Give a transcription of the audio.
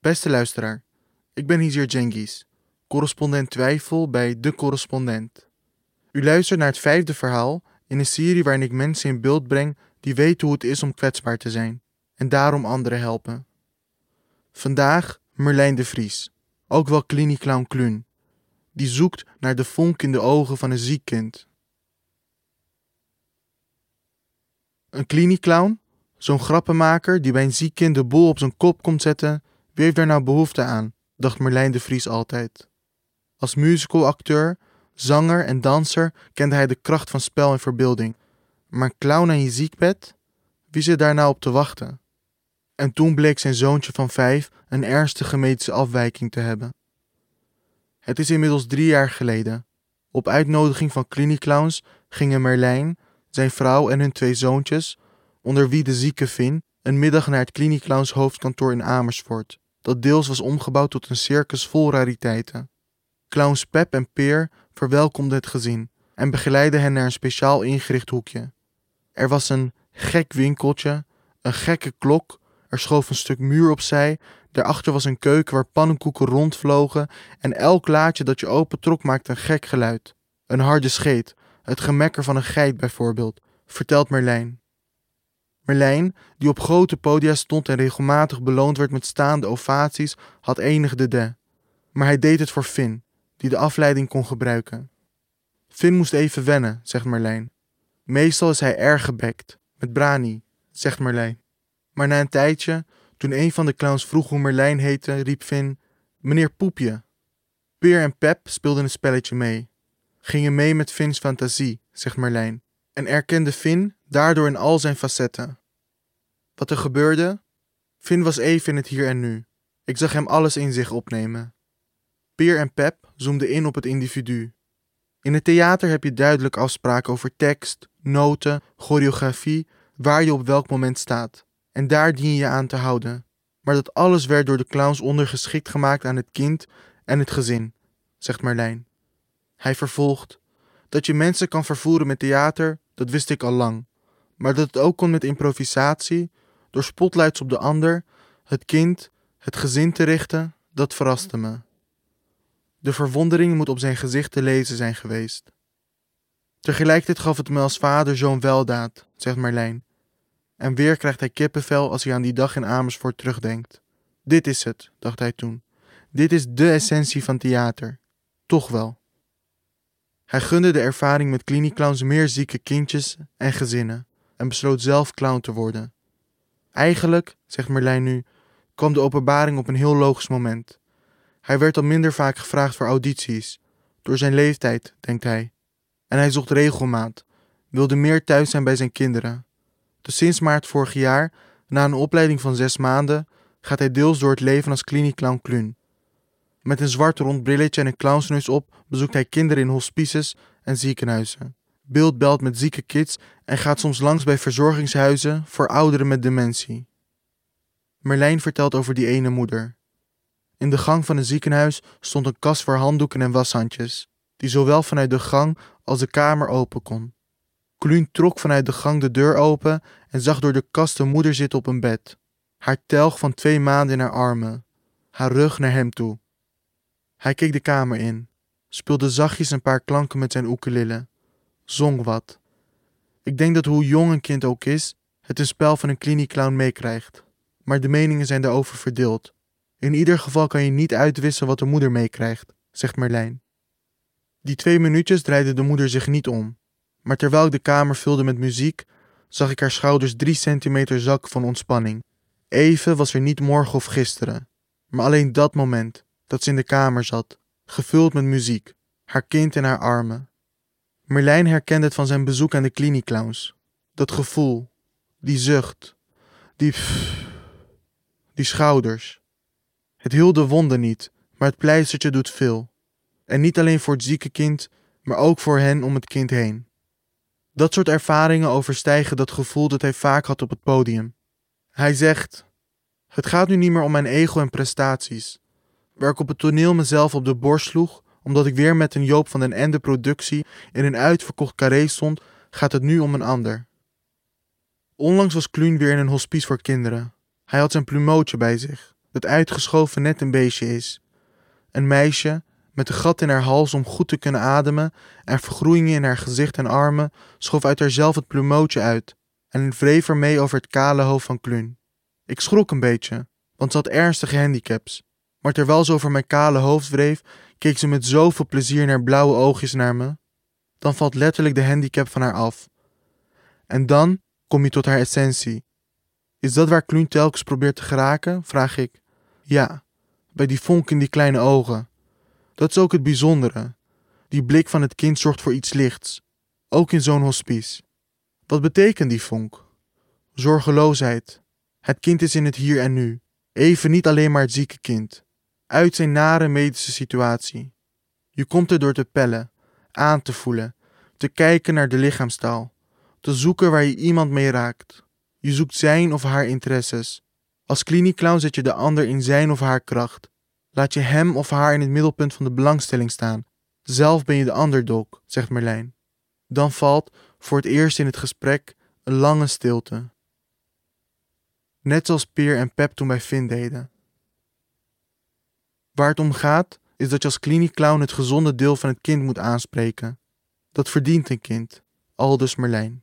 Beste luisteraar, ik ben Hizir Jengis, correspondent twijfel bij De Correspondent. U luistert naar het vijfde verhaal in een serie waarin ik mensen in beeld breng die weten hoe het is om kwetsbaar te zijn en daarom anderen helpen. Vandaag Merlijn de Vries, ook wel Clown Kluun, die zoekt naar de vonk in de ogen van een ziek kind. Een klinieclown? Zo'n grappenmaker die bij een ziek kind de boel op zijn kop komt zetten, wie heeft daar nou behoefte aan? dacht Merlijn de Vries altijd. Als musicalacteur, zanger en danser kende hij de kracht van spel en verbeelding. Maar clown aan je ziekbed? Wie zit daar nou op te wachten? En toen bleek zijn zoontje van vijf een ernstige medische afwijking te hebben. Het is inmiddels drie jaar geleden. Op uitnodiging van klinieclowns gingen Merlijn, zijn vrouw en hun twee zoontjes, onder wie de zieke Vin, een middag naar het klinieclowns hoofdkantoor in Amersfoort, dat deels was omgebouwd tot een circus vol rariteiten. Clowns Pep en Peer verwelkomden het gezin en begeleidden hen naar een speciaal ingericht hoekje. Er was een gek winkeltje, een gekke klok, er schoof een stuk muur opzij, daarachter was een keuken waar pannenkoeken rondvlogen en elk laadje dat je opentrok maakte een gek geluid. Een harde scheet, het gemekker van een geit bijvoorbeeld, vertelt Merlijn. Merlijn, die op grote podia stond en regelmatig beloond werd met staande ovaties, had enig de Maar hij deed het voor Finn, die de afleiding kon gebruiken. Finn moest even wennen, zegt Merlijn. Meestal is hij erg gebekt, met Brani, zegt Merlijn. Maar na een tijdje, toen een van de clowns vroeg hoe Merlijn heette, riep Finn: Meneer Poepje. Peer en Pep speelden een spelletje mee. Gingen mee met Finns fantasie, zegt Merlijn. En erkende Finn daardoor in al zijn facetten. Wat er gebeurde? Finn was even in het hier en nu. Ik zag hem alles in zich opnemen. Peer en Pep zoomden in op het individu. In het theater heb je duidelijk afspraken over tekst, noten, choreografie, waar je op welk moment staat. En daar dien je aan te houden. Maar dat alles werd door de clowns ondergeschikt gemaakt aan het kind en het gezin, zegt Merlijn. Hij vervolgt: Dat je mensen kan vervoeren met theater, dat wist ik al lang. Maar dat het ook kon met improvisatie, door spotlights op de ander, het kind, het gezin te richten, dat verraste me. De verwondering moet op zijn gezicht te lezen zijn geweest. Tegelijkertijd gaf het me als vader zo'n weldaad, zegt Marlijn. En weer krijgt hij kippenvel als hij aan die dag in Amersfoort terugdenkt. Dit is het, dacht hij toen. Dit is de essentie van theater. Toch wel. Hij gunde de ervaring met klinieclowns meer zieke kindjes en gezinnen en besloot zelf clown te worden. Eigenlijk, zegt Merlijn nu, kwam de openbaring op een heel logisch moment. Hij werd al minder vaak gevraagd voor audities, door zijn leeftijd, denkt hij. En hij zocht regelmaat, wilde meer thuis zijn bij zijn kinderen. Dus sinds maart vorig jaar, na een opleiding van zes maanden, gaat hij deels door het leven als klinieclown Kluun. Met een zwart rond brilletje en een clownsneus op bezoekt hij kinderen in hospices en ziekenhuizen. Beeld belt met zieke kids en gaat soms langs bij verzorgingshuizen voor ouderen met dementie. Merlijn vertelt over die ene moeder. In de gang van een ziekenhuis stond een kast voor handdoeken en washandjes, die zowel vanuit de gang als de kamer open kon. Kluun trok vanuit de gang de deur open en zag door de kast een moeder zitten op een bed, haar telg van twee maanden in haar armen, haar rug naar hem toe. Hij keek de kamer in, speelde zachtjes een paar klanken met zijn oekelille, zong wat. Ik denk dat hoe jong een kind ook is, het een spel van een klinieclown meekrijgt. Maar de meningen zijn daarover verdeeld. In ieder geval kan je niet uitwissen wat de moeder meekrijgt, zegt Merlijn. Die twee minuutjes draaide de moeder zich niet om. Maar terwijl ik de kamer vulde met muziek, zag ik haar schouders drie centimeter zak van ontspanning. Even was er niet morgen of gisteren, maar alleen dat moment dat ze in de kamer zat, gevuld met muziek, haar kind in haar armen. Merlijn herkende het van zijn bezoek aan de klinieclowns. Dat gevoel, die zucht, die die schouders. Het hield de wonden niet, maar het pleistertje doet veel. En niet alleen voor het zieke kind, maar ook voor hen om het kind heen. Dat soort ervaringen overstijgen dat gevoel dat hij vaak had op het podium. Hij zegt: Het gaat nu niet meer om mijn ego en prestaties. Waar ik op het toneel mezelf op de borst sloeg, omdat ik weer met een Joop van den Ende productie in een uitverkocht carré stond, gaat het nu om een ander. Onlangs was Kluun weer in een hospice voor kinderen. Hij had zijn plumootje bij zich, dat uitgeschoven net een beestje is. Een meisje met een gat in haar hals om goed te kunnen ademen en vergroeingen in haar gezicht en armen schoof uit haarzelf het plumootje uit en wreef ermee over het kale hoofd van Kluun. Ik schrok een beetje, want ze had ernstige handicaps. Maar terwijl ze over mijn kale hoofd wreef, keek ze met zoveel plezier naar blauwe oogjes naar me. Dan valt letterlijk de handicap van haar af. En dan kom je tot haar essentie. Is dat waar Kluun telkens probeert te geraken? vraag ik. Ja, bij die vonk in die kleine ogen. Dat is ook het bijzondere. Die blik van het kind zorgt voor iets lichts, ook in zo'n hospice. Wat betekent die vonk? Zorgeloosheid. Het kind is in het hier en nu. Even niet alleen maar het zieke kind. Uit zijn nare medische situatie. Je komt er door te pellen, aan te voelen, te kijken naar de lichaamstaal, te zoeken waar je iemand mee raakt. Je zoekt zijn of haar interesses. Als kliniekclown zet je de ander in zijn of haar kracht. Laat je hem of haar in het middelpunt van de belangstelling staan. Zelf ben je de underdog, zegt Merlijn. Dan valt, voor het eerst in het gesprek, een lange stilte. Net zoals Peer en Pep toen bij Finn deden. Waar het om gaat, is dat je als kliniekclown het gezonde deel van het kind moet aanspreken. Dat verdient een kind, aldus Merlijn.